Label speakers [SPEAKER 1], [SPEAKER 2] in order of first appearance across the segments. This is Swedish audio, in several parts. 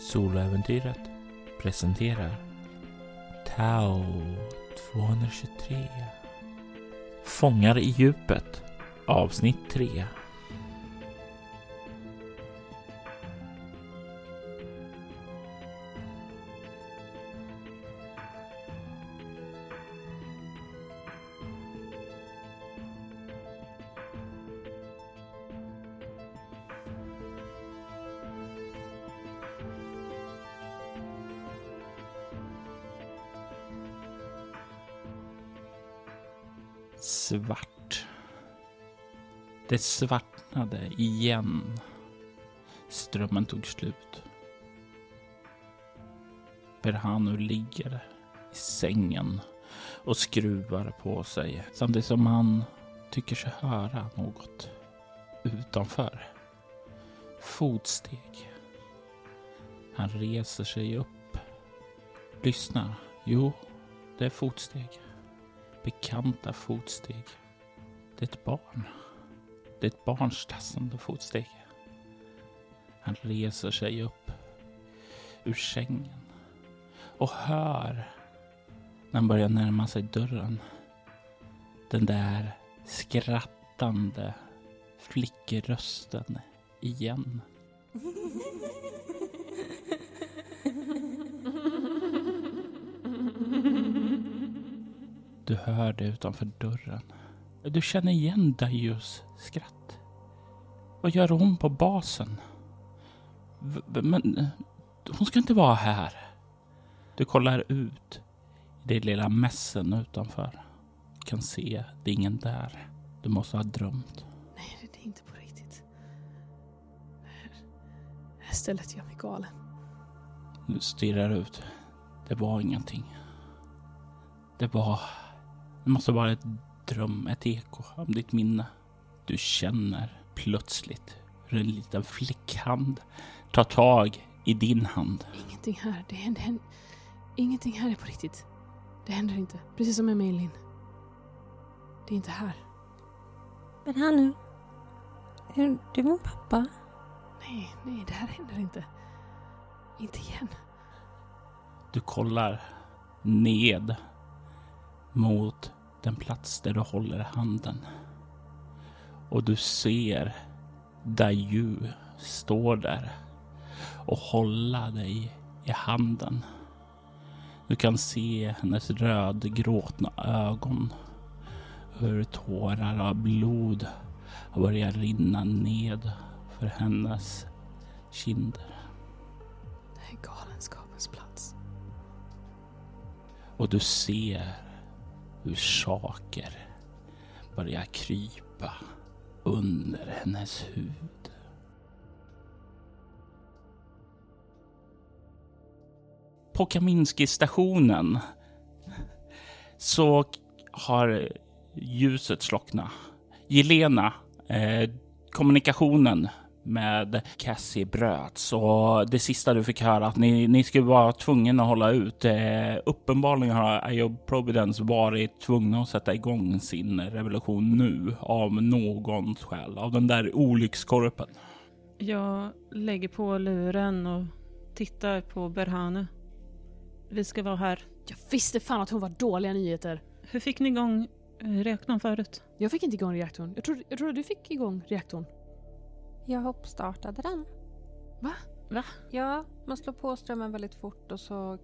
[SPEAKER 1] Soloäventyret presenterar Tao 223 Fångar i djupet avsnitt 3 Det svartnade igen. Strömmen tog slut. Berhanu ligger i sängen och skruvar på sig samtidigt som han tycker sig höra något utanför. Fotsteg. Han reser sig upp. Lyssnar. Jo, det är fotsteg bekanta fotsteg. Det är ett barn. Det är ett barns tassande fotsteg. Han reser sig upp ur sängen och hör när han börjar närma sig dörren den där skrattande flickrösten igen. Du hör det utanför dörren. Du känner igen Daius skratt. Vad gör hon på basen? V men hon ska inte vara här. Du kollar ut i det lilla mässen utanför. Du kan se, det är ingen där. Du måste ha drömt.
[SPEAKER 2] Nej, det är inte på riktigt. Det här, det här stället gör mig galen.
[SPEAKER 1] Du stirrar ut. Det var ingenting. Det var det måste vara ett dröm, ett eko av ditt minne. Du känner plötsligt hur en liten flickhand tar tag i din hand.
[SPEAKER 2] Ingenting här. Det händer, händer, ingenting här är på riktigt. Det händer inte. Precis som med Maylin. Det är inte här.
[SPEAKER 3] Men Hannu, är du min pappa?
[SPEAKER 2] Nej, nej, det här händer inte. Inte igen.
[SPEAKER 1] Du kollar ned mot den plats där du håller handen. Och du ser Dayu stå där och hålla dig i handen. Du kan se hennes rödgråtna ögon. Hur tårar av blod har börjat rinna ned för hennes kinder.
[SPEAKER 2] Det är galenskapens plats.
[SPEAKER 1] Och du ser hur saker börjar krypa under hennes hud. På Kaminski-stationen så har ljuset slocknat. Jelena, eh, kommunikationen med Cassie bröts och det sista du fick höra att ni, ni skulle vara tvungna att hålla ut. Eh, uppenbarligen har Iob Providence varit tvungna att sätta igång sin revolution nu av någons skäl, av den där olyckskorpen.
[SPEAKER 4] Jag lägger på luren och tittar på Berhane. Vi ska vara här.
[SPEAKER 2] Jag visste fan att hon var dåliga nyheter.
[SPEAKER 4] Hur fick ni igång eh, reaktorn förut?
[SPEAKER 2] Jag fick inte igång reaktorn. Jag trodde, jag trodde du fick igång reaktorn.
[SPEAKER 3] Jag hoppstartade den.
[SPEAKER 2] Va?
[SPEAKER 4] Va?
[SPEAKER 3] Ja, man slår på strömmen väldigt fort och så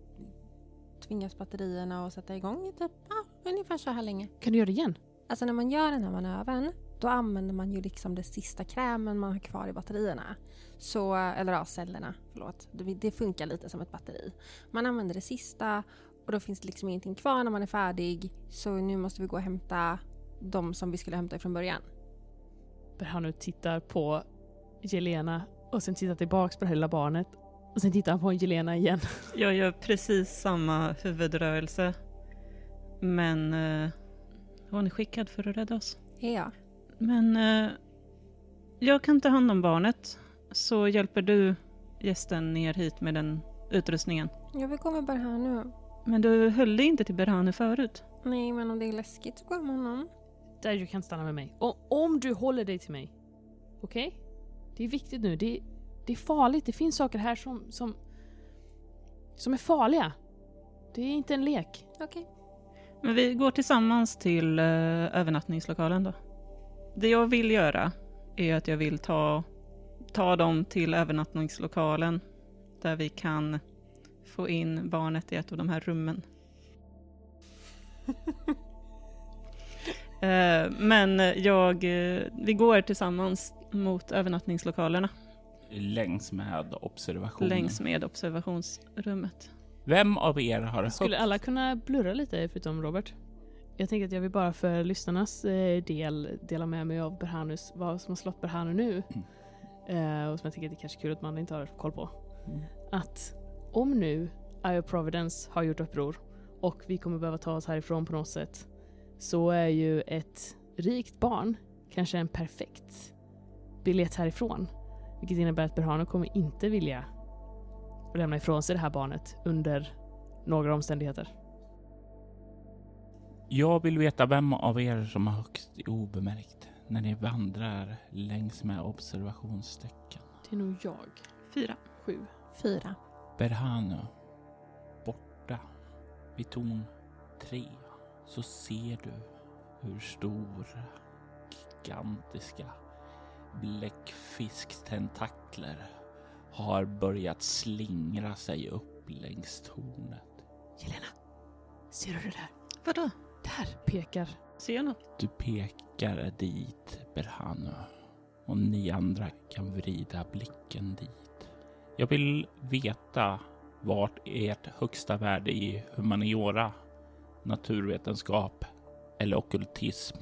[SPEAKER 3] tvingas batterierna att sätta igång i typ ja, ungefär så här länge.
[SPEAKER 2] Kan du göra det igen?
[SPEAKER 3] Alltså när man gör den här manövern då använder man ju liksom det sista krämen man har kvar i batterierna. Så, eller ja, cellerna, förlåt. Det, det funkar lite som ett batteri. Man använder det sista och då finns det liksom ingenting kvar när man är färdig. Så nu måste vi gå och hämta de som vi skulle hämta från början.
[SPEAKER 2] Berhanu tittar på Jelena och sen tittar tillbaks på det här lilla barnet. Och sen tittar han på Jelena igen.
[SPEAKER 4] Jag gör precis samma huvudrörelse. Men eh, hon är skickad för att rädda oss.
[SPEAKER 3] Ja.
[SPEAKER 4] Men eh, jag kan ta hand om barnet. Så hjälper du gästen ner hit med den utrustningen.
[SPEAKER 3] Jag vill gå med Berhanu.
[SPEAKER 4] Men du höll dig inte till Berhane förut.
[SPEAKER 3] Nej, men om det är läskigt så går jag med honom.
[SPEAKER 2] Där du kan stanna med mig. Och om du håller dig till mig. Okej? Okay? Det är viktigt nu. Det är, det är farligt. Det finns saker här som, som... Som är farliga. Det är inte en lek.
[SPEAKER 3] Okej.
[SPEAKER 4] Men vi går tillsammans till eh, övernattningslokalen då. Det jag vill göra är att jag vill ta, ta dem till övernattningslokalen där vi kan få in barnet i ett av de här rummen. Eh, Men jag, eh, vi går tillsammans mot övernattningslokalerna
[SPEAKER 1] Längs med observationen.
[SPEAKER 4] längs med observationsrummet.
[SPEAKER 1] Vem av er har
[SPEAKER 2] Skulle
[SPEAKER 1] högst-
[SPEAKER 2] alla kunna blurra lite förutom Robert? Jag tänker att jag vill bara för lyssnarnas eh, del dela med mig av Berhanus, vad som har slått Berhanu nu. Eh, och som jag tänker att det kanske är kul att man inte har koll på.
[SPEAKER 1] Mm.
[SPEAKER 2] Att om nu Io Providence har gjort uppror och vi kommer behöva ta oss härifrån på något sätt så är ju ett rikt barn kanske en perfekt biljett härifrån. Vilket innebär att Berhanu kommer inte vilja lämna ifrån sig det här barnet under några omständigheter.
[SPEAKER 1] Jag vill veta vem av er som har högst obemärkt när ni vandrar längs med observationstecken.
[SPEAKER 2] Det är nog jag.
[SPEAKER 4] Fyra.
[SPEAKER 2] Sju.
[SPEAKER 3] Fyra.
[SPEAKER 1] Berhanu, borta vid torn 3 så ser du hur stora, gigantiska bläckfisktentakler har börjat slingra sig upp längs tornet.
[SPEAKER 2] Jelena, ser du det där?
[SPEAKER 4] Vadå?
[SPEAKER 2] Där pekar.
[SPEAKER 4] Ser jag något?
[SPEAKER 1] Du pekar dit, Berhanu, och ni andra kan vrida blicken dit. Jag vill veta vart ert högsta värde i humaniora, naturvetenskap eller okkultism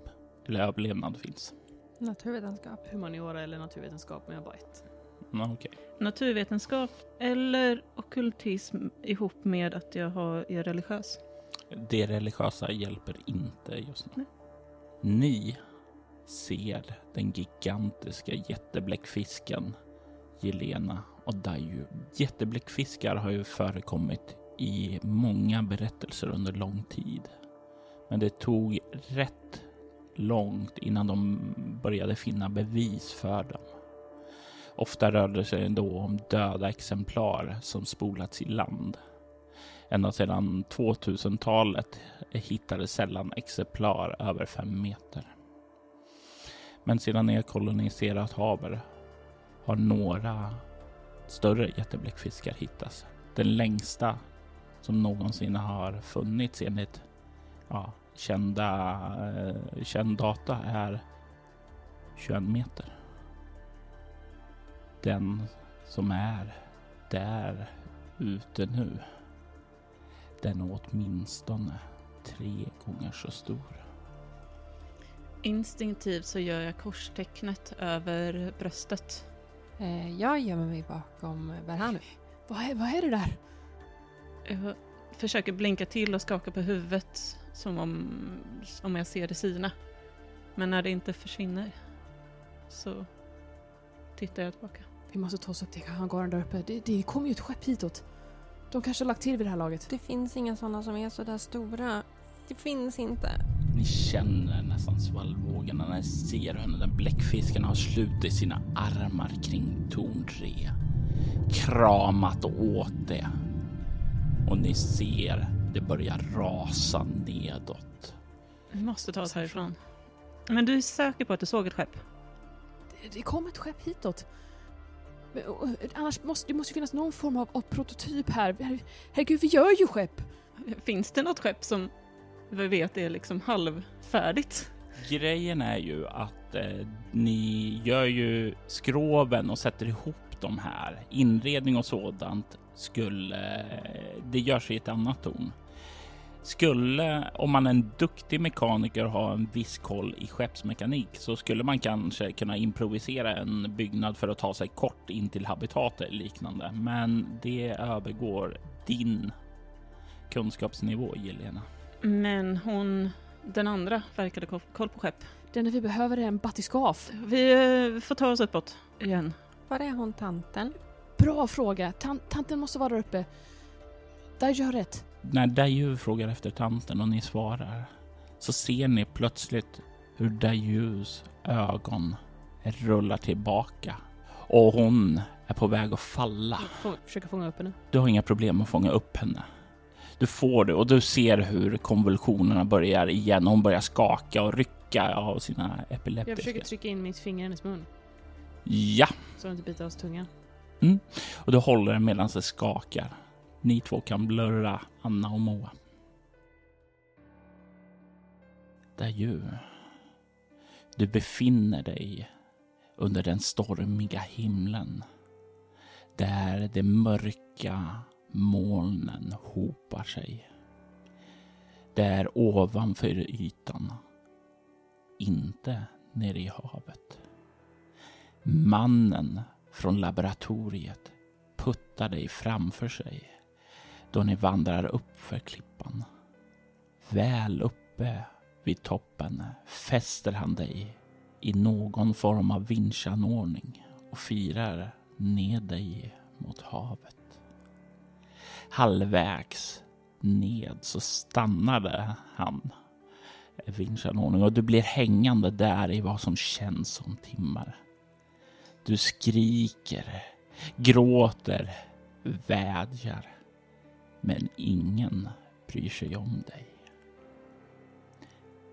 [SPEAKER 1] eller överlevnad finns.
[SPEAKER 3] Naturvetenskap.
[SPEAKER 2] Humaniora eller naturvetenskap, men jag bara ett.
[SPEAKER 1] Mm, Okej.
[SPEAKER 4] Naturvetenskap eller ockultism ihop med att jag har, är religiös?
[SPEAKER 1] Det religiösa hjälper inte just nu.
[SPEAKER 4] Nej.
[SPEAKER 1] Ni ser den gigantiska jättebläckfisken Jelena och Daiju. Jättebläckfiskar har ju förekommit i många berättelser under lång tid. Men det tog rätt långt innan de började finna bevis för dem. Ofta rörde det sig då om döda exemplar som spolats i land. Ända sedan 2000-talet hittades sällan exemplar över fem meter. Men sedan ni har koloniserat havet har några större jättebläckfiskar hittats. Den längsta som någonsin har funnits enligt ja, kända, eh, känd data är 21 meter. Den som är där ute nu den är åtminstone tre gånger så stor.
[SPEAKER 4] Instinktivt så gör jag korstecknet över bröstet.
[SPEAKER 3] Eh, jag gömmer mig bakom Berhanu.
[SPEAKER 2] Vad är, vad är det där?
[SPEAKER 4] Jag försöker blinka till och skaka på huvudet som om, om jag ser det sina. Men när det inte försvinner så tittar jag tillbaka.
[SPEAKER 2] Vi måste ta oss upp till hangaren där uppe. Det, det kommer ju ett skepp hitåt. De kanske har lagt till vid det här laget.
[SPEAKER 3] Det finns inga sådana som är så där stora. Det finns inte.
[SPEAKER 1] Ni känner nästan svallvågorna när ni ser hur den bläckfisken har slutit sina armar kring torn 3. Kramat åt det. Och ni ser det börjar rasa nedåt.
[SPEAKER 4] Vi måste ta oss härifrån. Men du är säker på att du såg ett skepp?
[SPEAKER 2] Det, det kom ett skepp hitåt. Men, och, annars måste det måste ju finnas någon form av, av prototyp här. Her, herregud, vi gör ju skepp!
[SPEAKER 4] Finns det något skepp som vi vet är liksom halvfärdigt?
[SPEAKER 1] Grejen är ju att eh, ni gör ju skroven och sätter ihop de här. Inredning och sådant skulle, det görs i ett annat torn. Skulle, om man är en duktig mekaniker och har en viss koll i skeppsmekanik så skulle man kanske kunna improvisera en byggnad för att ta sig kort in till habitat eller liknande. Men det övergår din kunskapsnivå, Jelena.
[SPEAKER 4] Men hon, den andra, verkade ko- koll på skepp.
[SPEAKER 2] Det enda vi behöver är en batiskaf.
[SPEAKER 4] Vi eh, får ta oss uppåt igen.
[SPEAKER 3] Var är hon tanten?
[SPEAKER 2] Bra fråga. Tan tanten måste vara där uppe. Daiju har rätt.
[SPEAKER 1] När Daiju frågar efter tanten och ni svarar så ser ni plötsligt hur Dajus ögon rullar tillbaka och hon är på väg att falla.
[SPEAKER 2] Få, försöka fånga upp henne.
[SPEAKER 1] Du har inga problem att fånga upp henne. Du får det och du ser hur konvulsionerna börjar igen. Hon börjar skaka och rycka av sina
[SPEAKER 2] Jag
[SPEAKER 1] epileptiska.
[SPEAKER 2] försöker trycka in mitt finger i hennes mun.
[SPEAKER 1] Ja,
[SPEAKER 2] Så hon inte biter av sig tungan.
[SPEAKER 1] och du håller den medan det skakar. Ni två kan blurra Anna och Moa. Där ju. Du befinner dig under den stormiga himlen. Där de mörka molnen hopar sig. Där ovanför ytan. Inte nere i havet. Mannen från laboratoriet puttar dig framför sig då ni vandrar upp för klippan. Väl uppe vid toppen fäster han dig i någon form av vinschanordning och firar ned dig mot havet. Halvvägs ned så stannade han vinschanordning och du blir hängande där i vad som känns som timmar. Du skriker, gråter, vädjar. Men ingen bryr sig om dig.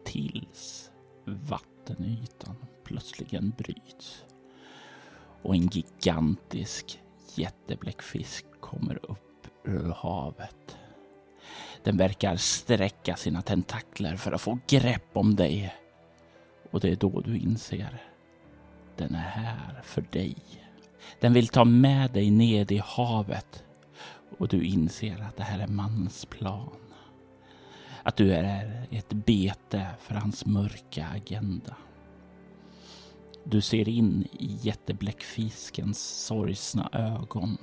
[SPEAKER 1] Tills vattenytan plötsligen bryts och en gigantisk jättebläckfisk kommer upp ur havet. Den verkar sträcka sina tentakler för att få grepp om dig. Och det är då du inser. Den är här för dig. Den vill ta med dig ned i havet och du inser att det här är mannens plan. Att du är ett bete för hans mörka agenda. Du ser in i jättebläckfiskens sorgsna ögon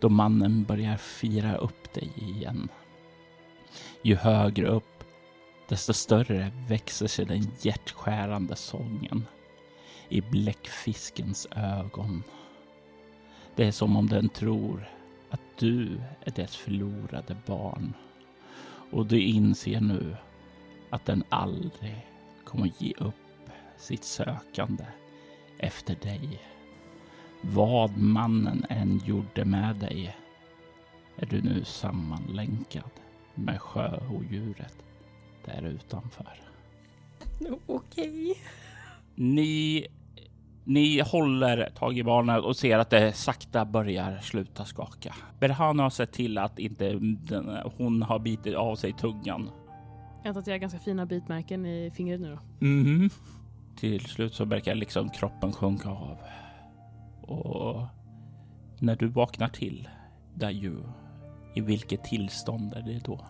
[SPEAKER 1] då mannen börjar fira upp dig igen. Ju högre upp, desto större växer sig den hjärtskärande sången i bläckfiskens ögon. Det är som om den tror att du är dess förlorade barn. Och du inser nu att den aldrig kommer ge upp sitt sökande efter dig. Vad mannen än gjorde med dig är du nu sammanlänkad med sjöodjuret där utanför.
[SPEAKER 3] Okej.
[SPEAKER 1] Ni, ni håller tag i barnet och ser att det sakta börjar sluta skaka. Berhan har sett till att inte den, hon har bitit av sig tungan.
[SPEAKER 2] Jag antar att jag har ganska fina bitmärken i fingret nu då.
[SPEAKER 1] Mhm. Till slut så verkar liksom kroppen sjunka av. Och när du vaknar till, Dayu, i vilket tillstånd är det då?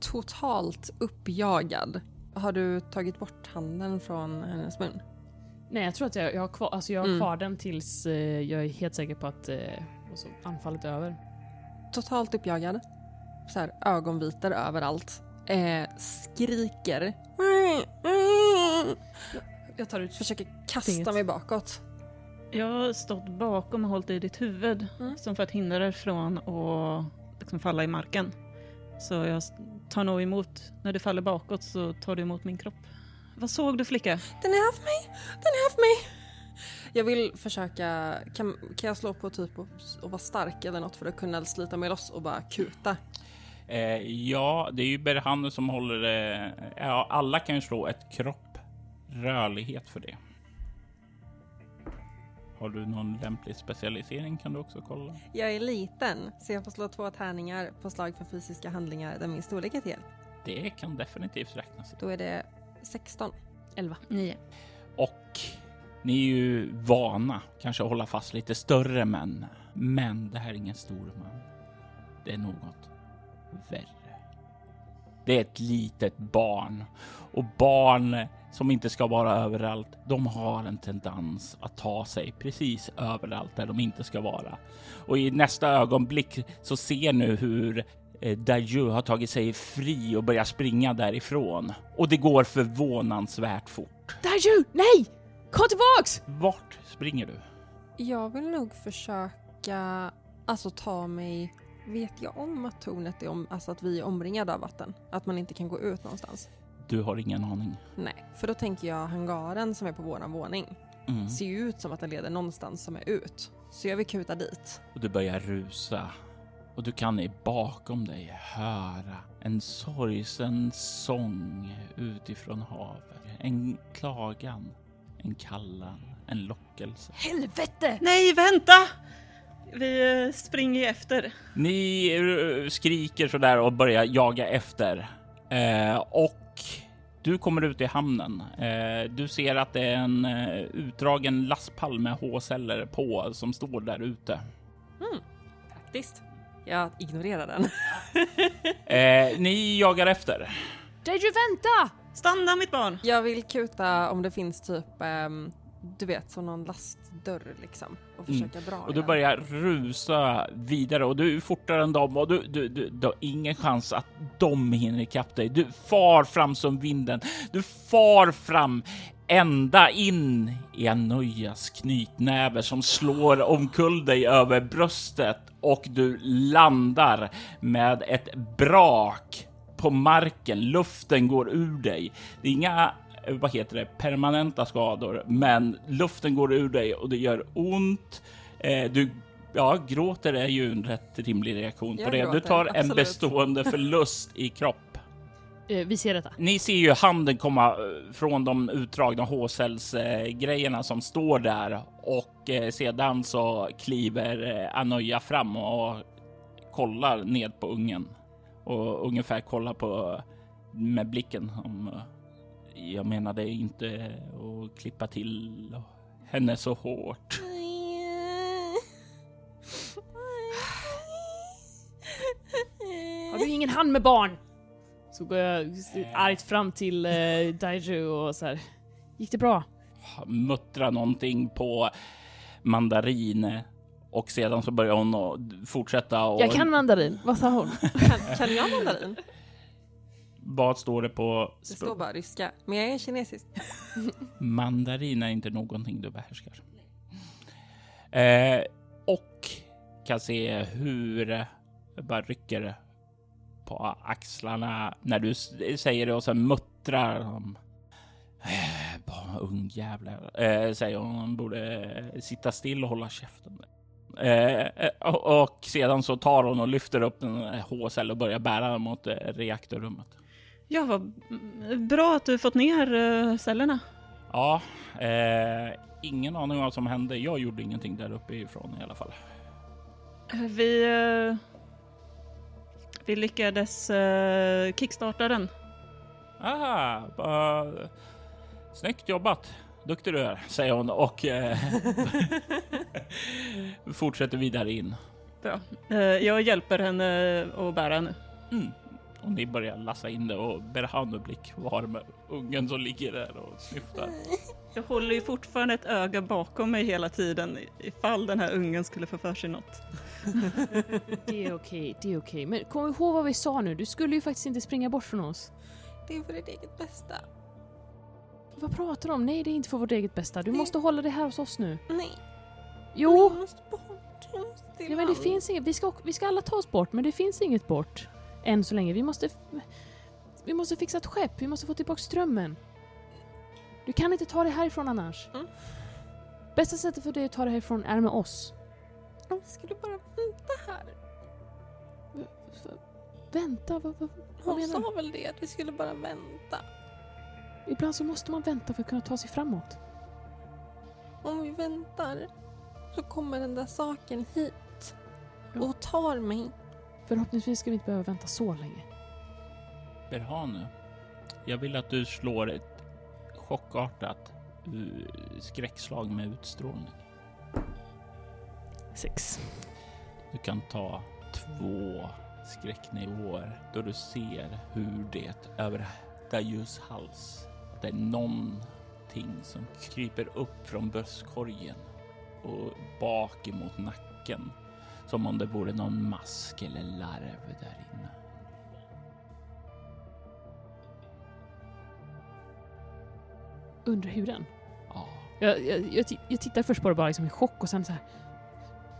[SPEAKER 3] Totalt uppjagad. Har du tagit bort handen från hennes mun?
[SPEAKER 2] Nej, jag tror att jag, jag har kvar, alltså jag har
[SPEAKER 3] Mm.
[SPEAKER 2] kvar den tills eh, jag är helt säker på att eh, alltså, anfallet är över.
[SPEAKER 3] Totalt uppjagad. Så här, ögonvitor överallt. Eh, skriker.
[SPEAKER 2] Jag tar ut
[SPEAKER 3] Försöker kasta
[SPEAKER 2] Inget.
[SPEAKER 3] mig bakåt.
[SPEAKER 4] Jag har stått bakom och hållit i ditt huvud
[SPEAKER 3] Mm.
[SPEAKER 4] som för att hindra dig från att liksom falla i marken. Så jag tar nog emot, när du faller bakåt så tar du emot min kropp. Vad såg du flicka?
[SPEAKER 3] Den är haft mig! Den är haft mig! Jag vill försöka, kan, kan jag slå på typ och, vara stark eller något för att kunna slita mig loss och bara kuta?
[SPEAKER 1] Eh, ja, det är ju Berhan som håller det. Ja, alla kan ju slå ett kropp rörlighet för det. Har du någon lämplig specialisering kan du också kolla.
[SPEAKER 3] Jag är liten så jag får slå två tärningar på slag för fysiska handlingar där min storlek är till hjälp.
[SPEAKER 1] Det kan definitivt räknas.
[SPEAKER 3] Då är det 16.
[SPEAKER 2] 11.
[SPEAKER 4] Nio.
[SPEAKER 1] Och ni är ju vana kanske att hålla fast lite större män. Men det här är ingen stor man. Det är något värre. Det är ett litet barn och barn som inte ska vara överallt. De har en tendens att ta sig precis överallt där de inte ska vara. Och i nästa ögonblick så ser nu hur Daju har tagit sig fri och börjar springa därifrån. Och det går förvånansvärt fort.
[SPEAKER 2] Daju! Nej! Kom tillbaks!
[SPEAKER 1] Vart springer du?
[SPEAKER 3] Jag vill nog försöka alltså ta mig Vet jag om att tornet är om, alltså att vi är omringade av vatten? Att man inte kan gå ut någonstans?
[SPEAKER 1] Du har ingen aning.
[SPEAKER 3] Nej, för då tänker jag hangaren som är på våran våning
[SPEAKER 1] Mm.
[SPEAKER 3] ser ju ut som att den leder någonstans som är ut. Så jag vill kuta dit.
[SPEAKER 1] Och du börjar rusa. Och du kan i bakom dig höra en sorgsen sång utifrån havet. En klagan, en kallan, en lockelse.
[SPEAKER 2] Helvete!
[SPEAKER 4] Nej, vänta! Vi eh, springer efter.
[SPEAKER 1] Ni eh, skriker sådär och börjar jaga efter. Eh, och du kommer ut i hamnen. Eh, du ser att det är en eh, utdragen lastpall med H-celler på som står där ute.
[SPEAKER 3] Praktiskt. Jag ignorerar den.
[SPEAKER 1] Eh, ni jagar efter.
[SPEAKER 2] Deju, vänta!
[SPEAKER 4] Stanna mitt barn!
[SPEAKER 3] Jag vill kuta om det finns typ, ehm, du vet, som någon lastdörr liksom. Och
[SPEAKER 1] Mm.
[SPEAKER 3] försöka dra
[SPEAKER 1] Och
[SPEAKER 3] i
[SPEAKER 1] du
[SPEAKER 3] den.
[SPEAKER 1] börjar rusa vidare och du är fortare än dem och du, du, du, du har ingen chans att de hinner ikapp dig. Du far fram som vinden. Du far fram ända in i Anojas knytnäve som slår omkull dig över bröstet och du landar med ett brak på marken. Luften går ur dig. Det är inga vad heter det, permanenta skador, men luften går ur dig och det gör ont. Eh, du Ja, gråter är ju en rätt rimlig reaktion på
[SPEAKER 3] Jag
[SPEAKER 1] det. Du
[SPEAKER 3] gråter,
[SPEAKER 1] tar en
[SPEAKER 3] absolut.
[SPEAKER 1] bestående förlust i kropp.
[SPEAKER 2] Eh, vi ser detta.
[SPEAKER 1] Ni ser ju handen komma eh, från de utdragna H-cells-grejerna som står där och eh, sedan så kliver eh, Anoja fram och kollar ned på ungen och ungefär kollar på med blicken om eh, jag menade inte att klippa till henne så hårt.
[SPEAKER 2] Har du ingen hand med barn? Så går jag argt fram till eh, Daiju och så här. Gick det bra?
[SPEAKER 1] Muttrar någonting på mandarin och sedan så börjar hon fortsätta och
[SPEAKER 2] Jag kan mandarin. Vad sa hon?
[SPEAKER 3] Kan, kan jag mandarin?
[SPEAKER 1] vad står det på
[SPEAKER 3] Det står bara ryska, men jag är kinesisk.
[SPEAKER 1] Mandarin är inte någonting du behärskar. Eh, och kan se hur det bara rycker på axlarna när du säger det och sen muttrar Eh, bara ungjävlar, eh, säger hon. Hon borde sitta still och hålla käften. Eh, eh, och, och sedan så tar hon och lyfter upp en HSL och börjar bära den mot eh, reaktorrummet.
[SPEAKER 4] Ja, vad bra att du fått ner eh, cellerna.
[SPEAKER 1] Ja, eh, ingen aning om vad som hände. Jag gjorde ingenting där uppe ifrån i alla fall.
[SPEAKER 4] Vi, eh, vi lyckades eh, kickstarta den.
[SPEAKER 1] Aha, bara... snyggt jobbat. Duktig du är, säger hon och eh, fortsätter vidare in.
[SPEAKER 4] Bra. Eh, jag hjälper henne att bära nu.
[SPEAKER 1] Mm. Och ni börjar lassa in det och Berhanu blir kvar med ungen som ligger där och snyftar.
[SPEAKER 4] Jag håller ju fortfarande ett öga bakom mig hela tiden ifall den här ungen skulle få för sig något.
[SPEAKER 2] Det är okej, det är okej. Men kom ihåg vad vi sa nu. Du skulle ju faktiskt inte springa bort från oss.
[SPEAKER 3] Det är för ditt eget bästa.
[SPEAKER 2] Vad pratar du om? Nej, det är inte för vårt eget bästa. Du måste hålla dig här hos oss nu.
[SPEAKER 3] Nej,
[SPEAKER 2] Jo!
[SPEAKER 3] jag måste bort. Jag måste
[SPEAKER 2] Ja, men det finns inget. Vi ska, vi ska alla ta oss bort, men det finns inget bort. Än så länge. Vi måste... Vi måste fixa ett skepp. Vi måste få tillbaka strömmen. Du kan inte ta dig härifrån annars.
[SPEAKER 3] Mm.
[SPEAKER 2] Bästa sättet för dig att ta dig härifrån är med oss.
[SPEAKER 3] Jag skulle bara vänta här.
[SPEAKER 2] Vänta, vad, vad, vad
[SPEAKER 3] Hon
[SPEAKER 2] menar du?
[SPEAKER 3] sa väl det, att vi skulle bara vänta.
[SPEAKER 2] Ibland så måste man vänta för att kunna ta sig framåt.
[SPEAKER 3] Om vi väntar så kommer den där saken hit
[SPEAKER 2] Ja.
[SPEAKER 3] och tar mig.
[SPEAKER 2] Förhoppningsvis ska vi inte behöva vänta så länge.
[SPEAKER 1] Berhanu, jag vill att du slår ett chockartat uh, skräckslag med utstrålning.
[SPEAKER 2] Sex.
[SPEAKER 1] Du kan ta två skräcknivåer då du ser hur det över Dajus hals, det är någonting som kryper upp från bröstkorgen och bak emot nacken. Som om det vore någon mask eller larv där inne.
[SPEAKER 2] Under huden.
[SPEAKER 1] Ja,
[SPEAKER 2] Jag, jag, jag, jag tittar först på det bara liksom i chock och sen så här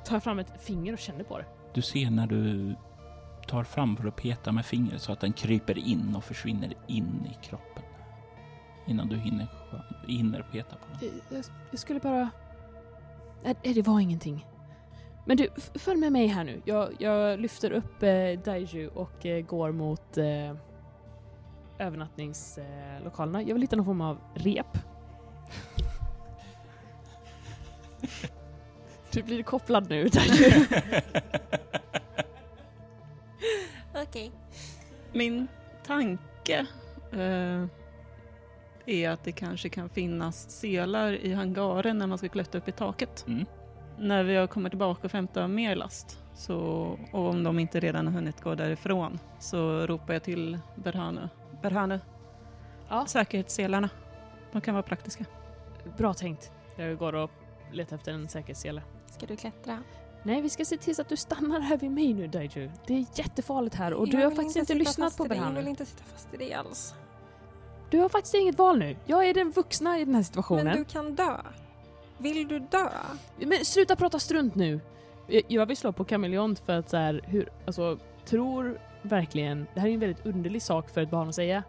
[SPEAKER 2] tar jag fram ett finger och känner på det.
[SPEAKER 1] du ser när du tar fram för att peta med fingret så att den kryper in och försvinner in i kroppen. Innan du hinner, hinner peta på den.
[SPEAKER 2] Jag, jag, skulle bara... Nej, det var ingenting. Men du, följ med mig här nu. Jag, jag lyfter upp eh, Daiju och eh, går mot eh, övernattningslokalerna. Jag vill hitta någon form av rep. Du blir kopplad nu, Daiju.
[SPEAKER 3] Okej.
[SPEAKER 4] Min tanke eh, är att det kanske kan finnas selar i hangaren när man ska klättra upp i taket.
[SPEAKER 1] Mm.
[SPEAKER 4] När vi har kommit tillbaka och hämtat mer last, så, och om de inte redan har hunnit gå därifrån, så ropar jag till Berhanu. Berhanu,
[SPEAKER 2] Ja.
[SPEAKER 4] säkerhetsselarna. De kan vara praktiska.
[SPEAKER 2] Bra tänkt. Jag går och letar efter en säkerhetssele.
[SPEAKER 3] Ska du klättra?
[SPEAKER 2] Nej, vi ska se till så att du stannar här vid mig nu, Daiju. Det är jättefarligt här och du
[SPEAKER 3] Jag
[SPEAKER 2] har
[SPEAKER 3] vill
[SPEAKER 2] faktiskt inte
[SPEAKER 3] sitta
[SPEAKER 2] lyssnat
[SPEAKER 3] fast
[SPEAKER 2] på
[SPEAKER 3] i det. Jag
[SPEAKER 2] Berhanu.
[SPEAKER 3] vill inte sitta fast i det alls.
[SPEAKER 2] Du har faktiskt inget val nu. Jag är den vuxna i den här situationen.
[SPEAKER 3] Men du kan dö. Vill du dö?
[SPEAKER 2] Men sluta prata strunt nu! Jag- vill slå på kameleont för att så här, hur, alltså, tror verkligen, det här är en väldigt underlig sak för ett barn att säga.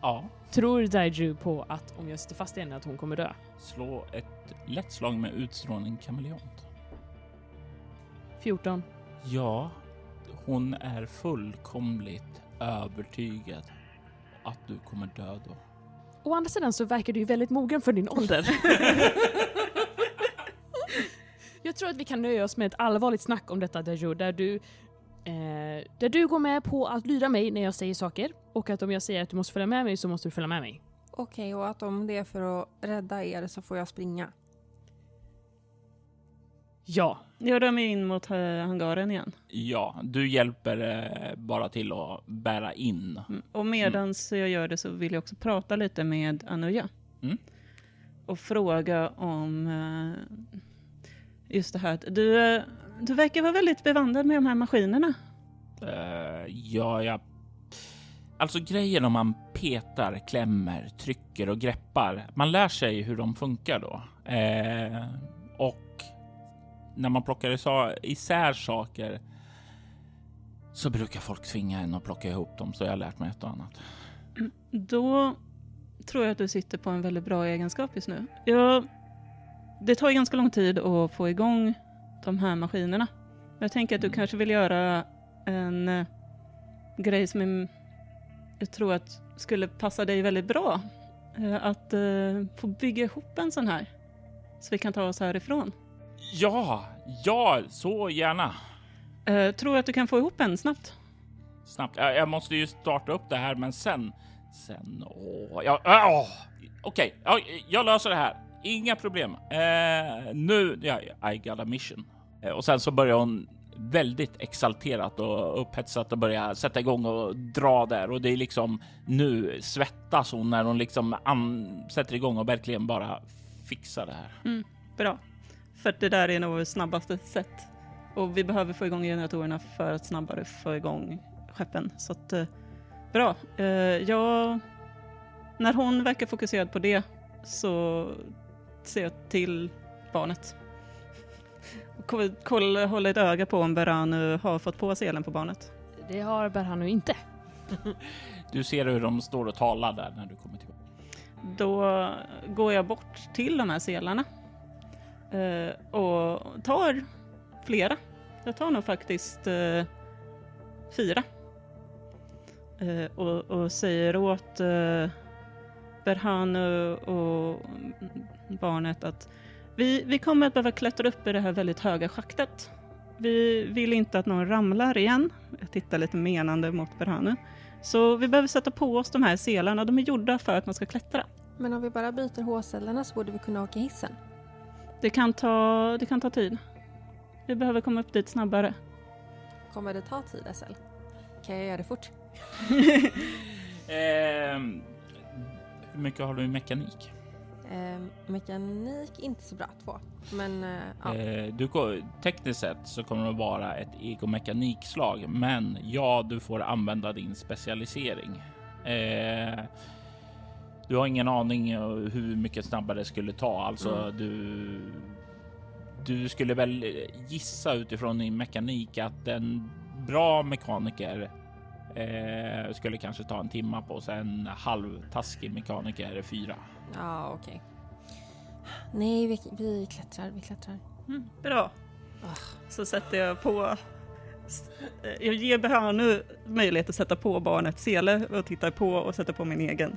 [SPEAKER 1] Ja,
[SPEAKER 2] Tror Daiju på att om jag sitter fast i henne att hon kommer dö?
[SPEAKER 1] slå ett lätt slag med utstrålning kameleont.
[SPEAKER 2] 14.
[SPEAKER 1] Ja, hon är fullkomligt övertygad att du kommer dö då.
[SPEAKER 2] Å andra sidan så verkar du ju väldigt mogen för din ålder. jag tror att vi kan nöja oss med ett allvarligt snack om detta Daiju, där du eh, där du går med på att lyda mig när jag säger saker och att om jag säger att du måste följa med mig så måste du följa med mig.
[SPEAKER 3] Okej, och att om det är för att rädda er så får jag springa.
[SPEAKER 2] Ja.
[SPEAKER 4] Jag rör mig in mot eh, hangaren igen.
[SPEAKER 1] Ja, du hjälper eh, bara till att bära in.
[SPEAKER 4] Mm. Och medans jag gör det så vill jag också prata lite med Anuja.
[SPEAKER 1] Mm.
[SPEAKER 4] Och fråga om eh, just det här att du, du verkar vara väldigt bevandrad med de här maskinerna.
[SPEAKER 1] Eh, ja, ja. Alltså grejen om man petar, klämmer, trycker och greppar. Man lär sig hur de funkar då. Eh, och när man plockar isär saker så brukar folk tvinga en att plocka ihop dem. Så jag har lärt mig ett och annat.
[SPEAKER 4] Då tror jag att du sitter på en väldigt bra egenskap just nu. Jag, det tar ju ganska lång tid att få igång de här maskinerna. Men Jag tänker att du
[SPEAKER 1] Mm.
[SPEAKER 4] kanske vill göra en eh, grej som jag tror att skulle passa dig väldigt bra. Eh, Att eh, få bygga ihop en sån här. Så vi kan ta oss härifrån.
[SPEAKER 1] Ja, ja, så gärna.
[SPEAKER 4] Eh, tror du att du kan få ihop en snabbt?
[SPEAKER 1] Snabbt. Jag, jag måste ju starta upp det här, men sen... Sen... Åh, ja, åh. Okej, ja, jag löser det här. Inga problem. Eh, nu... Ja, I got a mission. Eh, och sen så börjar hon väldigt exalterat och upphetsat och börja sätta igång och dra där och det är liksom nu svettas hon när hon liksom sätter igång och verkligen bara fixar det här.
[SPEAKER 4] Bra. För att det där är nog snabbaste sätt. Och vi behöver få igång generatorerna för att snabbare få igång skeppen. Så att, eh, bra. Eh, jag, när hon verkar fokuserad på det så ser jag till barnet. Och koll, koll, håller ett öga på om Beranu har fått på selen på barnet.
[SPEAKER 2] Det har Berhanu inte.
[SPEAKER 1] Du ser hur de står och talar där när du kommer tillbaka.
[SPEAKER 4] Då går jag bort till de här selarna Eh, och tar flera. Jag tar nog faktiskt eh, fyra. Eh, och, och säger åt eh, Berhanu och barnet att vi, vi kommer att behöva klättra upp i det här väldigt höga schaktet. Vi vill inte att någon ramlar igen. Jag tittar lite menande mot Berhanu. Så vi behöver sätta på oss de här selarna. De är gjorda för att man ska klättra.
[SPEAKER 3] Men om vi bara byter hårcellerna så borde vi kunna åka hissen.
[SPEAKER 4] Det kan ta, det kan ta tid. Vi behöver komma upp dit snabbare.
[SPEAKER 3] Kommer det ta tid SL? Kan jag göra det fort?
[SPEAKER 1] Ehm, hur mycket har du i mekanik?
[SPEAKER 3] Eh, mekanik inte så bra, två. Men eh, ja.
[SPEAKER 1] Eh, du, tekniskt sett så kommer det att vara ett egomekanikslag, men ja, du får använda din specialisering. Eh, du har ingen aning eh, hur mycket snabbare det skulle ta, alltså
[SPEAKER 3] Mm.
[SPEAKER 1] du. Du skulle väl gissa utifrån din mekanik att en bra mekaniker eh, skulle kanske ta en timma på sig. En halvtaskig mekaniker är fyra.
[SPEAKER 3] Ja, okej. Nej, vi, vi klättrar, vi klättrar.
[SPEAKER 4] Mm, bra. Så sätter jag på... Jag ger Behanu möjlighet att sätta på barnet sele och titta på och sätta på min egen.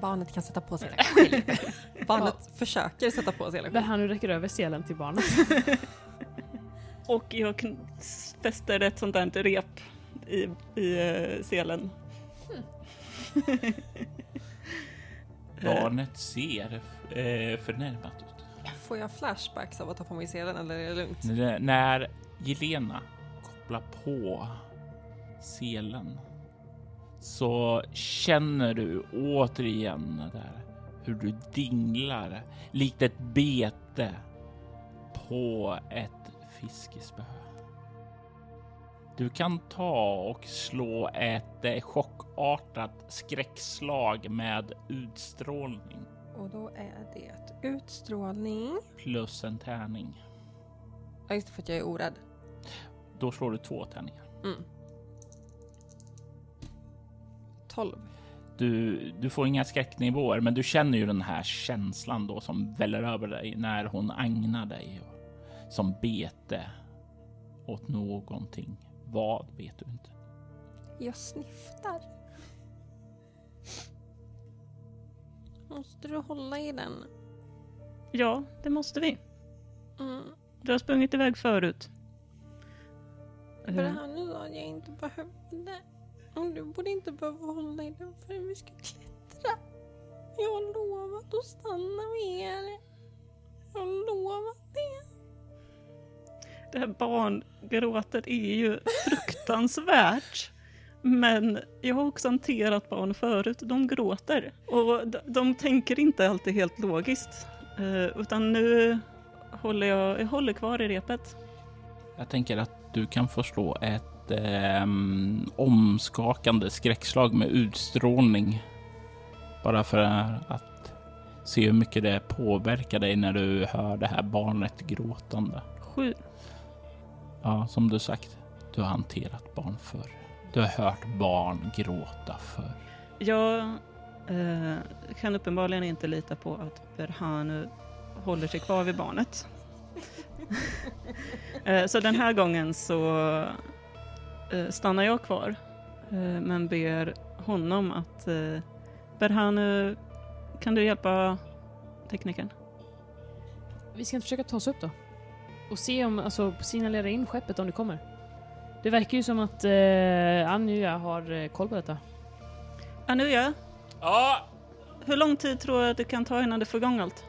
[SPEAKER 3] Barnet kan sätta på selen. Barnet försöker sätta på selen
[SPEAKER 2] han räcker över selen till barnet.
[SPEAKER 4] Och jag fäster ett sånt där rep i, i eh, selen.
[SPEAKER 1] Barnet ser eh, förnärmat ut.
[SPEAKER 3] Får jag flashbacks av att ta på mig selen eller är det lugnt?
[SPEAKER 1] N- När Jelena kopplar på selen så känner du återigen där hur du dinglar likt ett bete på ett fiskespö. Du kan ta och slå ett eh, chockartat skräckslag med utstrålning
[SPEAKER 3] Och då är det utstrålning.
[SPEAKER 1] plus en tärning.
[SPEAKER 3] Ja just det, för att jag är orädd.
[SPEAKER 1] Då slår du två tärningar.
[SPEAKER 3] Mm. 12.
[SPEAKER 1] Du, du får inga skräcknivåer, men du känner ju den här känslan då som väller över dig när hon agnar dig och, som bete åt någonting. Vad vet du inte.
[SPEAKER 3] Jag snyftar. Måste du hålla i den?
[SPEAKER 4] Ja, det måste vi.
[SPEAKER 3] Mm.
[SPEAKER 4] Du har sprungit iväg förut.
[SPEAKER 3] För det här nu sa att jag inte behövde. Och du borde inte behöva hålla i den förrän vi ska klättra. Jag har lovat att stanna med er. Jag har lovat det.
[SPEAKER 4] Det här barngråtet är ju fruktansvärt. Men jag har också hanterat barn förut. De gråter. Och de, de tänker inte alltid helt logiskt. Eh, utan nu håller jag, jag håller kvar i repet.
[SPEAKER 1] Jag tänker att du kan få slå ett ehm, omskakande skräckslag med utstrålning. Bara för att se hur mycket det påverkar dig när du hör det här barnet gråtande.
[SPEAKER 4] Sju.
[SPEAKER 1] Ja, som du sagt, du har hanterat barn förr. Du har hört barn gråta förr.
[SPEAKER 4] Jag eh, kan uppenbarligen inte lita på att Berhanu håller sig kvar vid barnet. eh, så den här gången så eh, stannar jag kvar eh, men ber honom att Berhanu, kan du hjälpa teknikern?
[SPEAKER 2] Vi ska inte försöka ta oss upp då? Och se om, alltså signalera in skeppet om det kommer. Det verkar ju som att eh, Anja har koll på detta.
[SPEAKER 4] Anuja,
[SPEAKER 1] Ja,
[SPEAKER 4] hur lång tid tror du att det kan ta innan du får igång allt?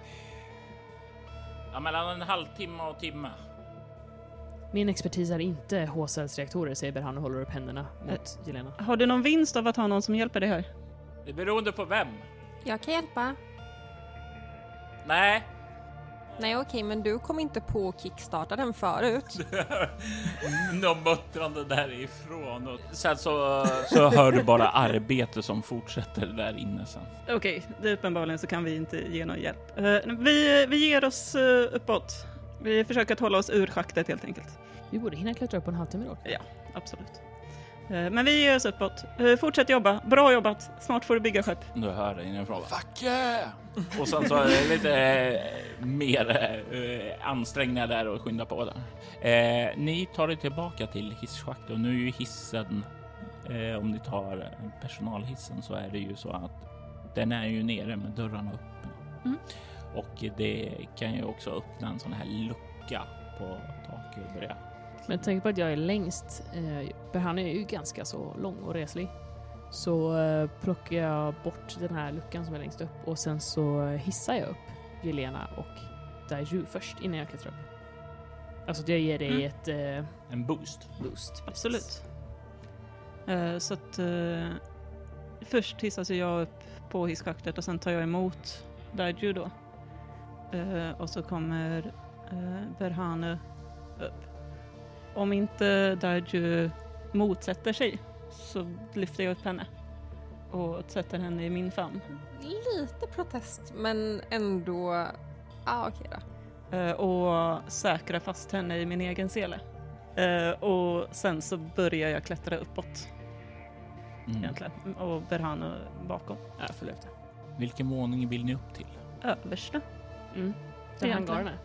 [SPEAKER 1] Ja mellan en halvtimme och timme.
[SPEAKER 2] Min expertis är inte H-cellsreaktorer, säger Berhan och håller upp händerna mot Jelena.
[SPEAKER 4] Har du någon vinst av att ha någon som hjälper dig här?
[SPEAKER 1] Det är beroende på vem.
[SPEAKER 3] Jag kan hjälpa.
[SPEAKER 1] Nej,
[SPEAKER 3] Nej okej, men du kom inte på att kickstarta den förut.
[SPEAKER 1] någon muttrande därifrån. Och sen så, så hör du bara arbete som fortsätter där inne sen.
[SPEAKER 4] Okej, det är uppenbarligen så kan vi inte ge någon hjälp. Eh, vi, vi ger oss uh, uppåt. Vi försöker att hålla oss ur schaktet helt enkelt.
[SPEAKER 2] Vi borde hinna klättra upp på en halvtimme då.
[SPEAKER 4] Absolut. Eh, men vi ger oss uppåt. Eh, fortsätt jobba. Bra jobbat. Snart får du bygga skepp.
[SPEAKER 1] Du hör det inifrån. Fuck yeah! Och sen så är det lite eh, mer eh, ansträngningar där och skynda på där. Eh, ni tar er tillbaka till hisschaktet och nu är ju hissen, om ni tar personalhissen så är det ju så att den är ju nere med dörrarna öppna.
[SPEAKER 4] Mm.
[SPEAKER 1] Och det kan ju också öppna en sån här lucka på taket och börja.
[SPEAKER 2] Men tänk på att jag är längst. Eh, Berhan är ju ganska så lång och reslig. Så eh, plockar jag bort den här luckan som är längst upp och sen så hissar jag upp Jelena och Daiju först innan jag klättrar upp. Alltså att jag ger dig
[SPEAKER 4] Mm.
[SPEAKER 2] ett eh,
[SPEAKER 1] En boost.
[SPEAKER 2] boost.
[SPEAKER 4] Absolut. Eh, så att eh, först hissas jag upp på hisschaktet och sen tar jag emot Daiju då. Eh, och så kommer uh, Berhanu upp. Om inte Daiju motsätter sig så lyfter jag upp henne och sätter henne i min famn.
[SPEAKER 3] Lite protest, men ändå... Ja, ah, okej då.
[SPEAKER 4] Eh, och säkrar fast henne i min egen sele. Eh, och sen så börjar jag klättra uppåt
[SPEAKER 1] Mm.
[SPEAKER 4] egentligen och Berhanu bakom.
[SPEAKER 2] Ja, efter.
[SPEAKER 1] Vilken våning vill ni upp till?
[SPEAKER 4] Översta.
[SPEAKER 2] Mm. Där är.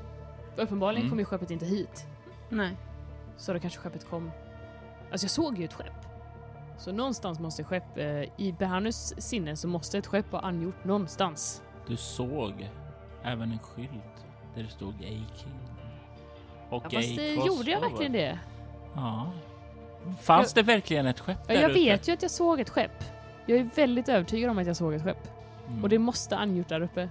[SPEAKER 2] Uppenbarligen
[SPEAKER 1] Mm.
[SPEAKER 2] kommer ju skeppet inte hit.
[SPEAKER 4] Nej.
[SPEAKER 2] Så då kanske skeppet kom... Alltså jag såg ju ett skepp. Så någonstans måste skepp... Eh, I Behannus sinne så måste ett skepp vara angjort någonstans.
[SPEAKER 1] Du såg även en skylt där det stod A-King. Och
[SPEAKER 2] Ja, fast eh, gjorde jag verkligen det?
[SPEAKER 1] Ja. Fanns det verkligen ett skepp
[SPEAKER 2] Ja,
[SPEAKER 1] där
[SPEAKER 2] jag
[SPEAKER 1] ute?
[SPEAKER 2] vet ju att jag såg ett skepp. Jag är väldigt övertygad om att jag såg ett skepp.
[SPEAKER 1] Mm.
[SPEAKER 2] Och det måste angjort där uppe.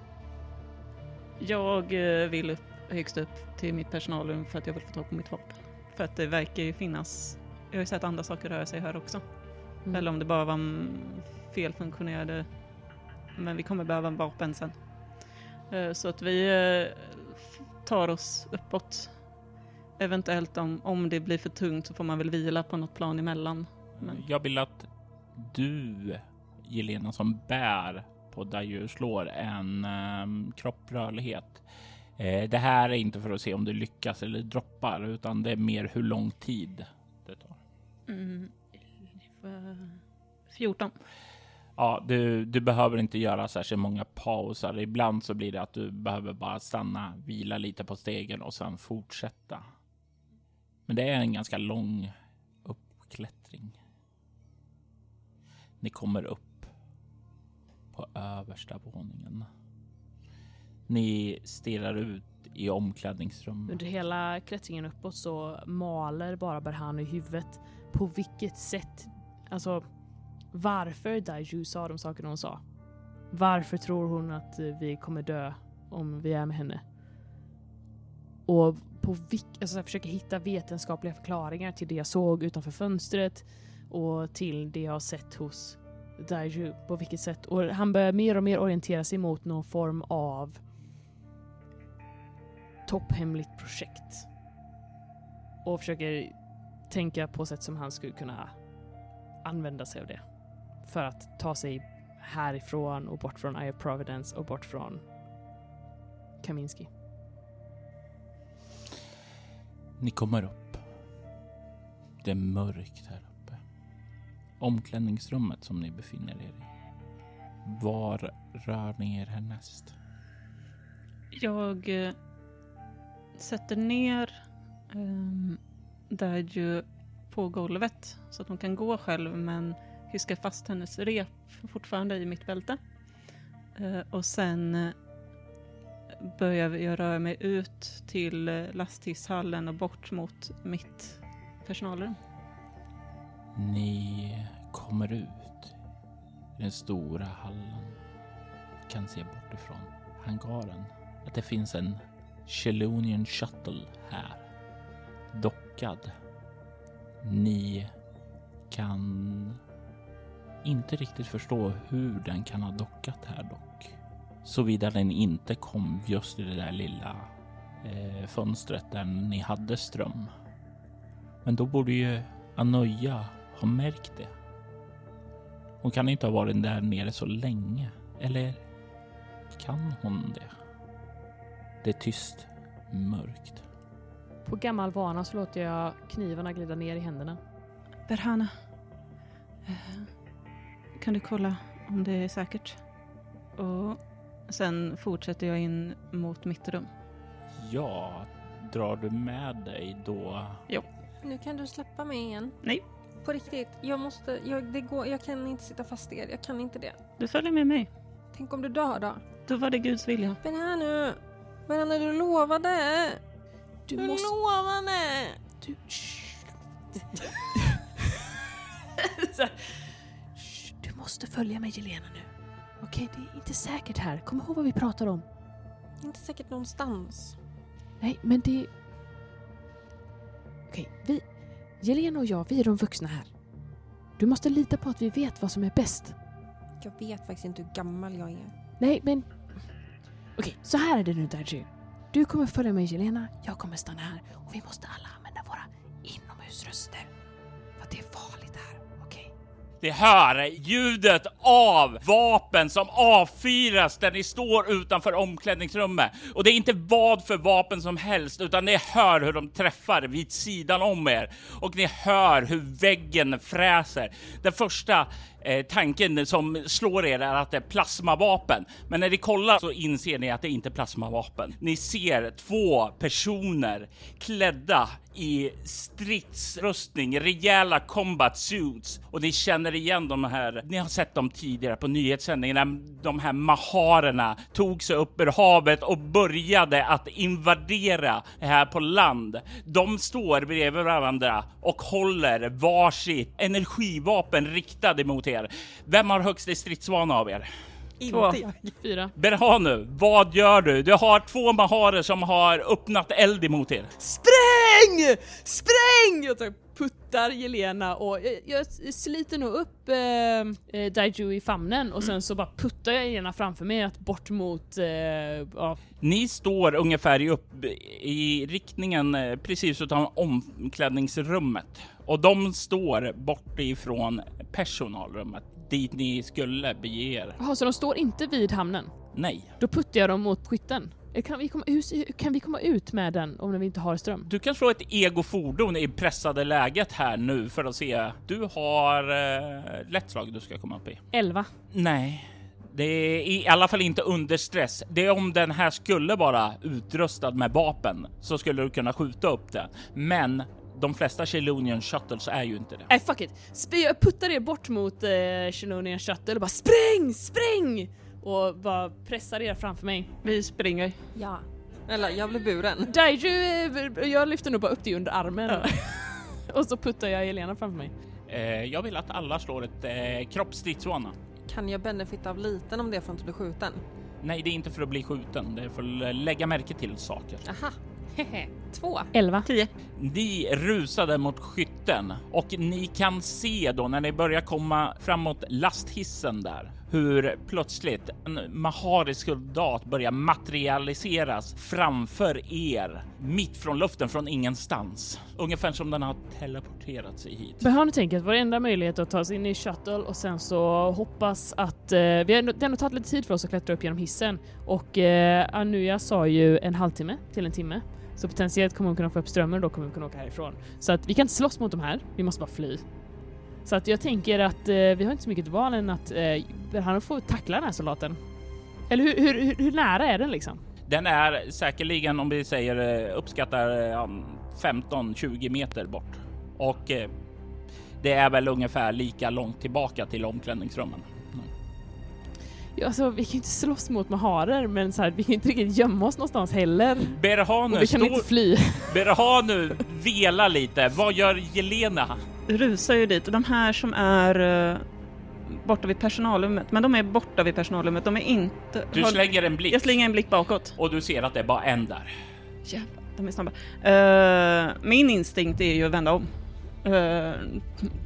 [SPEAKER 4] Jag eh, vill upp, högst upp till mitt personalrum för att jag vill få tag på mitt vapen. För att det verkar ju finnas, jag har ju sett andra saker röra sig här också.
[SPEAKER 2] Mm.
[SPEAKER 4] Eller om det bara var felfunktionerade, men vi kommer behöva vapen sen. Eh, Så att vi eh, tar oss uppåt. Eventuellt om, om det blir för tungt så får man väl vila på något plan emellan. Men
[SPEAKER 1] Jag vill att du, Jelena, som bär på där du slår en um, kropprörlighet. Eh, det här är inte för att se om du lyckas eller droppar, utan det är mer hur lång tid det tar.
[SPEAKER 4] mm, elva- 14.
[SPEAKER 1] Ja, du, du behöver inte göra särskilt många pauser. Ibland så blir det att du behöver bara stanna, vila lite på stegen och sen fortsätta. Men det är en ganska lång uppklättring. Ni kommer upp på översta våningen. Ni stirrar ut i omklädningsrummet.
[SPEAKER 2] Under hela klättringen uppåt så maler bara Berhan i huvudet på vilket sätt, alltså varför Daiju sa de sakerna hon sa. Varför tror hon att eh, vi kommer dö om vi är med henne? Och på vilk, alltså jag försöker hitta vetenskapliga förklaringar till det jag såg utanför fönstret och till det jag har sett hos Daiju. På vilket sätt? Och han börjar mer och mer orientera sig mot någon form av topphemligt projekt. Och försöker tänka på sätt som han skulle kunna använda sig av det. För att ta sig härifrån och bort från Eye of Providence och bort från Kaminski.
[SPEAKER 1] Ni kommer upp. Det är mörkt här uppe. Omklädningsrummet som ni befinner er i. Var rör ni er härnäst?
[SPEAKER 4] Jag eh, sätter ner um, där ju på golvet så att hon kan gå själv men hyskar fast hennes rep fortfarande i mitt bälte. Uh, och sen eh, börjar jag röra mig ut till eh, uh, lasthisshallen och bort mot mitt personalrum.
[SPEAKER 1] Ni kommer ut i den stora hallen. Kan se bortifrån hangaren att det finns en Chelonian Shuttle här. Dockad. Ni kan inte riktigt förstå hur den kan ha dockat här dock. Såvida den inte kom just i det där lilla eh, fönstret där ni hade ström. Men då borde ju Anoja ha märkt det. Hon kan inte ha varit där nere så länge. Eller kan hon det? Det är tyst, mörkt.
[SPEAKER 2] På gammal vana så låter jag knivarna glida ner i händerna.
[SPEAKER 4] Berhana, eh, kan du kolla om det är säkert? Och sen fortsätter jag in mot mitt rum.
[SPEAKER 1] Ja, drar du med dig då?
[SPEAKER 3] Nu kan du släppa mig igen.
[SPEAKER 4] Nej.
[SPEAKER 3] På riktigt, jag måste, jag, det går, jag kan inte sitta fast i er, jag kan inte det.
[SPEAKER 4] Du följer med mig.
[SPEAKER 3] Tänk om du dör då?
[SPEAKER 4] Då var det Guds vilja.
[SPEAKER 3] Men här nu, men när du lovade!
[SPEAKER 2] Du
[SPEAKER 3] Du
[SPEAKER 2] måste...
[SPEAKER 3] lovade!
[SPEAKER 2] Du... Så här, "Shh, du måste följa mig Jelena nu. Okej, det är inte säkert här. Kom ihåg vad vi pratar om.
[SPEAKER 3] Inte säkert någonstans.
[SPEAKER 2] Nej, men det... Okej, vi... Jelena och jag, vi är de vuxna här. Du måste lita på att vi vet vad som är bäst.
[SPEAKER 3] Jag vet faktiskt inte hur gammal jag är.
[SPEAKER 2] Nej, men... Okej, så här är det nu Daji. Du kommer följa med Jelena, jag kommer stanna här och vi måste alla använda våra inomhusröster. För att det är farligt här, okej?
[SPEAKER 1] Det hör ljudet av vapen som avfyras där ni står utanför omklädningsrummet. Och det är inte vad för vapen som helst, utan ni hör hur de träffar vid sidan om er. Och ni hör hur väggen fräser. Den första Eh, tanken som slår er är att det är plasmavapen, men när ni kollar så inser ni att det inte är plasmavapen. Ni ser två personer klädda i stridsrustning, rejäla combat suits och ni känner igen de här. Ni har sett dem tidigare på nyhetssändningarna. de här maharerna tog sig upp ur havet och började att invadera här på land. De står bredvid varandra och håller varsitt energivapen riktade mot er. Vem har högst i stridsvana av er?
[SPEAKER 4] Två.
[SPEAKER 3] Inte jag.
[SPEAKER 2] Fyra.
[SPEAKER 1] Berhanu, vad gör du? Du har två maharer som har öppnat eld emot er.
[SPEAKER 2] Spräng! Spräng! Jag tar, puttar Jelena och jag, jag sliter nog upp eh, eh, Daiju i famnen och sen så bara puttar jag Jelena framför mig att bort mot eh, ja,
[SPEAKER 1] Ni står ungefär i, upp, i riktningen eh, precis utanför omklädningsrummet och de står bort ifrån personalrummet dit ni skulle bege er.
[SPEAKER 2] Jaha, så de står inte vid hamnen?
[SPEAKER 1] Nej,
[SPEAKER 2] Då puttar jag dem mot skytten. Eh, Kan vi, komma, hur, hur kan vi komma ut med den om vi inte har ström?
[SPEAKER 1] du kan slå ett egofordon i pressade läget här nu för att se. Du har eh, lätt slag du ska komma upp i.
[SPEAKER 2] 11.
[SPEAKER 1] Nej, det är i alla fall inte under stress. Det är om den här skulle vara utrustad med vapen så skulle du kunna skjuta upp den. Men de flesta Chelonian Shuttles är ju inte det.
[SPEAKER 2] Nej fuck it! Sp- jag puttar det bort mot eh, Shuttle och bara spräng, spräng! Och bara pressar er framför mig.
[SPEAKER 4] Vi springer.
[SPEAKER 3] Ja. Eller jag blev buren.
[SPEAKER 2] Daiju, jag lyfter nog bara upp det under armen. och så puttar jag Jelena framför mig.
[SPEAKER 1] Eh, jag vill att alla slår ett eh, kroppsstridsvana.
[SPEAKER 3] Kan jag benefita av liten om det är för att inte bli skjuten?
[SPEAKER 1] Nej, det är inte för att bli skjuten. Det är för att lägga märke till saker.
[SPEAKER 3] Aha. Två.
[SPEAKER 2] 11.
[SPEAKER 4] Tio.
[SPEAKER 1] Ni rusade mot skytten och ni kan se då när ni börjar komma framåt lasthissen där hur plötsligt en maharisk soldat börjar materialiseras framför er mitt från luften från ingenstans. Ungefär som den har teleporterat sig hit.
[SPEAKER 2] Behöver tänka att vår enda möjlighet är att ta sig in i shuttle och sen så hoppas att... Eh, vi har, det har tagit lite tid för oss att klättra upp genom hissen och eh, Anuya sa ju en halvtimme till en timme. Så potentiellt kommer hon kunna få upp strömmen och då kommer vi kunna åka härifrån. Så att vi kan inte slåss mot de här, vi måste bara fly. Så att jag tänker att eh, vi har inte så mycket val än att eh, han får tackla den här soldaten. Eller hur, hur, hur, hur nära är den liksom?
[SPEAKER 1] Den är säkerligen, om vi säger eh, uppskattar eh, 15-20 meter bort och eh, det är väl ungefär lika långt tillbaka till omklädningsrummen.
[SPEAKER 2] Ja, alltså, vi kan ju inte slåss mot maharer men så här, vi kan inte riktigt gömma oss någonstans heller.
[SPEAKER 1] Berhanu,
[SPEAKER 2] Och vi kan
[SPEAKER 1] stå,
[SPEAKER 2] inte fly.
[SPEAKER 1] Berhanu vela lite. Vad gör Jelena?
[SPEAKER 4] Rusar ju dit och de här som är uh, borta vid personalrummet, men de är borta vid personalrummet, de är inte...
[SPEAKER 1] Du
[SPEAKER 4] har-
[SPEAKER 1] slänger en blick
[SPEAKER 4] Jag slänger en blick bakåt.
[SPEAKER 1] och du ser att det är bara en där.
[SPEAKER 4] Jävlar, de är snabba. Eh, min instinkt är ju att vända om. Eh,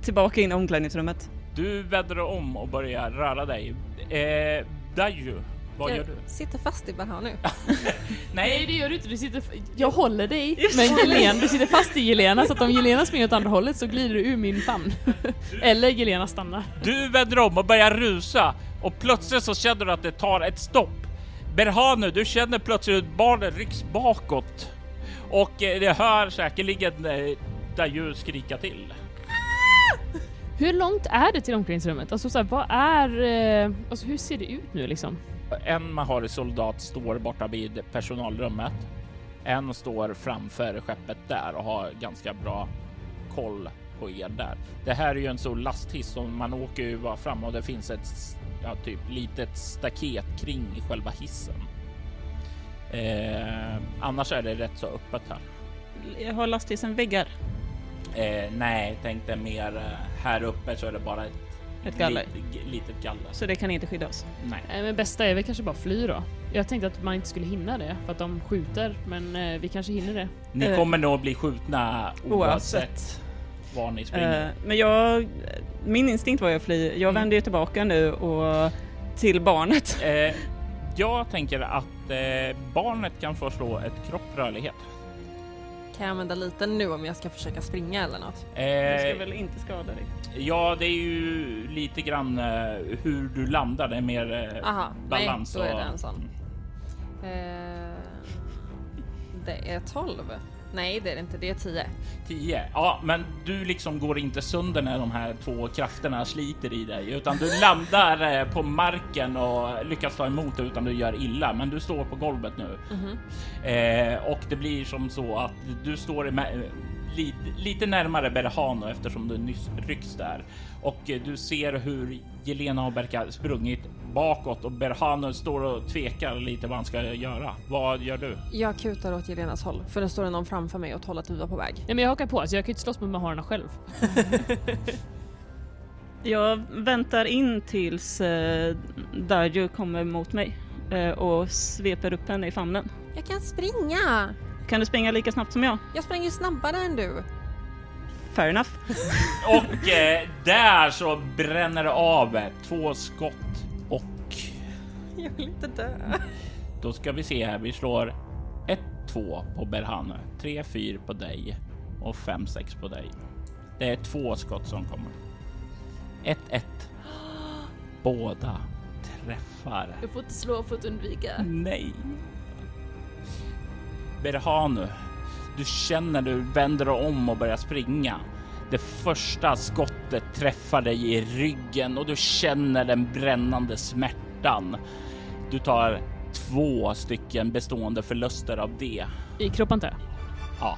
[SPEAKER 4] tillbaka in i omklädningsrummet.
[SPEAKER 1] Du vänder om och börjar röra dig. Eh, Daju, vad gör
[SPEAKER 3] jag
[SPEAKER 1] du?
[SPEAKER 3] sitter fast i Baha nu.
[SPEAKER 2] Nej
[SPEAKER 1] Nej,
[SPEAKER 2] det gör du inte, du sitter... Jag håller dig, men
[SPEAKER 4] det.
[SPEAKER 2] Jelena, du sitter fast i Jelena så att om Jelena springer åt andra hållet så glider du ur min famn. Eller Jelena stannar.
[SPEAKER 1] du vänder om och börjar rusa och plötsligt så känner du att det tar ett stopp. Berhanu, du känner plötsligt hur barnet rycks bakåt och eh, det hör säkerligen eh, Daju skrika till.
[SPEAKER 2] Hur långt är det till omklädningsrummet? Alltså så här, vad är... Eh, alltså hur ser det ut nu liksom?
[SPEAKER 1] En Mahari soldat står borta vid personalrummet. En står framför skeppet där och har ganska bra koll på er där. Det här är ju en stor lasthiss och man åker ju bara fram och det finns ett ja, typ litet staket kring själva hissen. Eh, annars är det rätt så öppet här.
[SPEAKER 4] Jag har lasthissen väggar.
[SPEAKER 1] Eh, nej, tänk dig mer eh, här uppe så är det bara ett,
[SPEAKER 4] Ett galler.
[SPEAKER 1] lit- litet galler.
[SPEAKER 4] Så det kan inte skydda oss.
[SPEAKER 1] Nej.
[SPEAKER 2] Eh, men bästa är väl kanske bara fly då. Jag tänkte att man inte skulle hinna det för att de skjuter, men eh, vi kanske hinner det.
[SPEAKER 1] Ni
[SPEAKER 4] Eh,
[SPEAKER 1] kommer nog bli skjutna oavsett,
[SPEAKER 4] oavsett.
[SPEAKER 1] var ni springer.
[SPEAKER 4] Eh, men jag... Min instinkt var ju att fly. Jag
[SPEAKER 1] Mm.
[SPEAKER 4] vänder ju tillbaka nu och till barnet.
[SPEAKER 1] Eh, jag tänker att eh, barnet kan få slå ett kropprörlighet.
[SPEAKER 3] Kan jag använda liten nu om jag ska försöka springa eller något?
[SPEAKER 4] Jag ska
[SPEAKER 1] Eh,
[SPEAKER 4] väl inte skada dig.
[SPEAKER 1] ja, det är ju lite grann eh, hur du landar. Det är mer eh,
[SPEAKER 3] Aha,
[SPEAKER 1] balans.
[SPEAKER 3] nej, då är det en sån. Eh, det är 12. Nej, det är det inte. Det är 10.
[SPEAKER 1] 10. Ja, men du liksom går inte sönder när de här två krafterna sliter i dig, utan du landar eh, på marken och lyckas ta emot utan du gör illa. Men du står på golvet nu eh, och det blir som så att du står lite, lite närmare Berhano eftersom du nyss rycks där och eh, du ser hur Jelena har verkar sprungit bakåt och Berhano står och tvekar lite vad han ska göra. Vad gör du?
[SPEAKER 3] Jag kutar åt Jelenas håll, för det står någon framför mig åt hållet vi var på väg.
[SPEAKER 2] Nej men jag hakar på, så jag kan ju inte slåss med maharerna själv.
[SPEAKER 4] Jag väntar in tills eh, Darju kommer mot mig eh, och sveper upp henne i famnen.
[SPEAKER 3] Jag kan springa!
[SPEAKER 4] Kan du springa lika snabbt som jag?
[SPEAKER 3] Jag springer snabbare än du.
[SPEAKER 4] Fair enough.
[SPEAKER 1] Och eh, där så bränner det av två skott och
[SPEAKER 3] Jag vill inte dö.
[SPEAKER 1] då ska vi se här. Vi slår 1, 2 på Berhane, 3, 4 på dig och 5, 6 på dig. Det är två skott som kommer. 1, 1. Båda träffar.
[SPEAKER 2] Jag får inte slå för att undvika.
[SPEAKER 1] Nej. Berhanu, du känner du vänder om och börjar springa. Det första skottet träffar dig i ryggen och du känner den brännande smärtan. Du tar två stycken bestående förluster av det.
[SPEAKER 2] I kroppen antar jag.
[SPEAKER 1] Ja.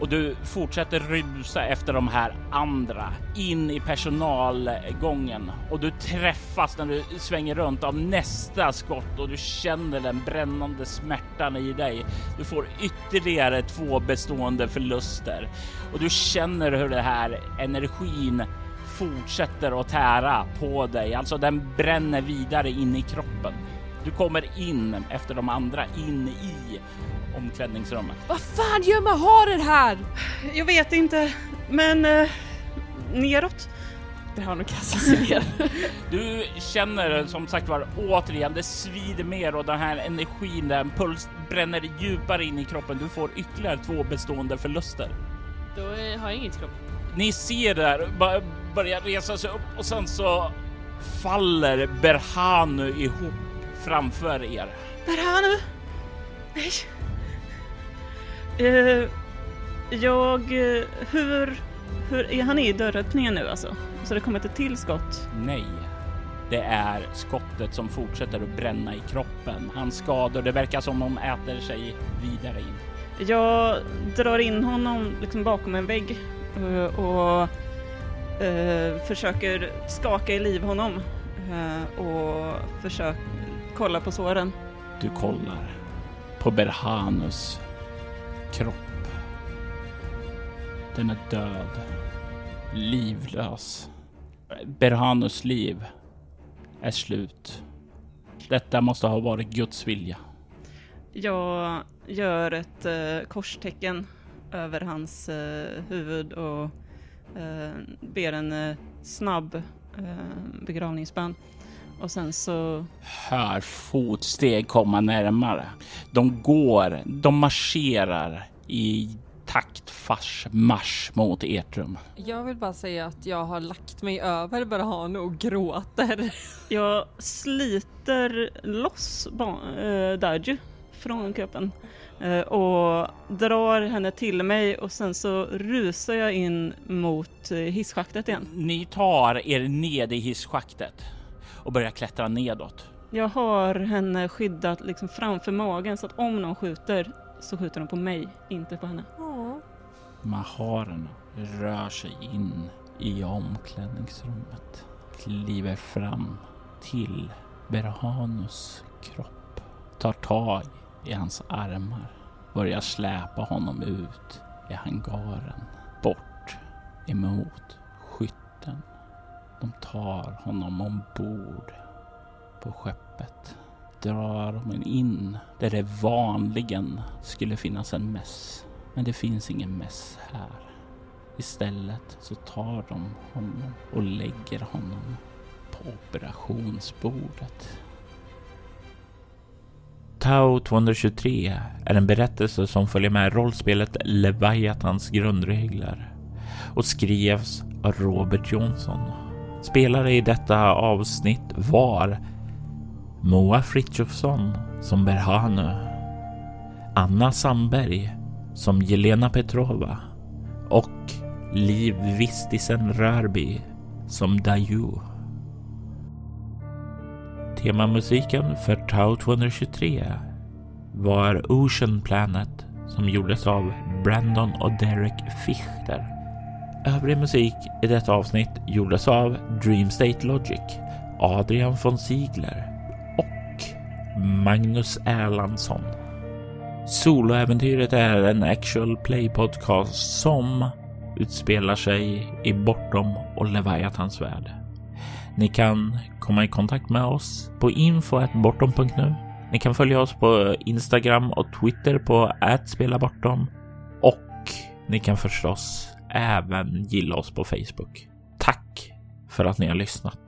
[SPEAKER 1] Och du fortsätter rusa efter de här andra in i personalgången och du träffas när du svänger runt av nästa skott och du känner den brännande smärtan i dig. Du får ytterligare två bestående förluster och du känner hur det här energin fortsätter att tära på dig. Alltså den bränner vidare in i kroppen. Du kommer in efter de andra in i omklädningsrummet.
[SPEAKER 2] Vad fan gör maharer här?
[SPEAKER 4] Jag vet inte, men eh, neråt.
[SPEAKER 2] Det har nog kastat sig ner.
[SPEAKER 1] Du känner som sagt var återigen, det svider mer och den här energin, den puls bränner djupare in i kroppen. Du får ytterligare två bestående förluster.
[SPEAKER 2] Då eh, har jag inget i kroppen.
[SPEAKER 1] Ni ser där börjar resa sig upp och sen så faller Berhanu ihop framför er.
[SPEAKER 4] Berhanu! Nej. Eh, jag... eh, Hur... Hur är han i dörröppningen nu alltså? Så det kommer ett till skott?
[SPEAKER 1] Nej, det är skottet som fortsätter att bränna i kroppen. Hans skador, det verkar som de äter sig vidare in.
[SPEAKER 4] Jag drar in honom liksom bakom en vägg eh, och eh, försöker skaka i liv honom eh, och försöker kolla på såren.
[SPEAKER 1] Du kollar på Berhanus kropp. Den är död. Livlös. Berhanus liv är slut. Detta måste ha varit Guds vilja.
[SPEAKER 4] Jag gör ett eh, korstecken över hans eh, huvud och ber en eh, snabb eh, begravningsbön. Och sen så
[SPEAKER 1] Hör fotsteg komma närmare. De går, de marscherar i taktfars marsch mot ert rum.
[SPEAKER 3] Jag vill bara säga att jag har lagt mig över Berhano och gråter.
[SPEAKER 4] jag sliter loss eh, Darju från kroppen eh, och drar henne till mig och sen så rusar jag in mot eh, hisschaktet igen.
[SPEAKER 1] Ni tar er ned i hisschaktet och börjar klättra nedåt.
[SPEAKER 4] Jag har henne skyddat liksom framför magen så att om någon skjuter så skjuter de på mig, inte på henne.
[SPEAKER 1] Maharerna rör sig in i omklädningsrummet, kliver fram till Berhanus kropp, tar tag i hans armar, börjar släpa honom ut i hangaren, bort emot skytten. De tar honom ombord på skeppet, drar honom in där det vanligen skulle finnas en mäss. Men det finns ingen mäss här. Istället så tar de honom och lägger honom på operationsbordet. Tau 223 är en berättelse som följer med rollspelet Leviathans grundregler och skrevs av Robert Johnson. Spelare i detta avsnitt var Moa Frithiofsson som Berhanu, Anna Sandberg som Jelena Petrova och Liv Vistisen Rörby som Dayu. Temamusiken för Tau 223 var Ocean Planet som gjordes av Brandon och Derek Fichter. Övrig musik i detta avsnitt gjordes av Dream State Logic, Adrian von Ziegler och Magnus Erlandsson. Soloäventyret är en actual play podcast som utspelar sig i Bortom och Leviathans värld. Ni kan komma i kontakt med oss på info.bortom.nu. Ni kan följa oss på Instagram och Twitter på @spelabortom och ni kan förstås även gilla oss på Facebook. Tack för att ni har lyssnat.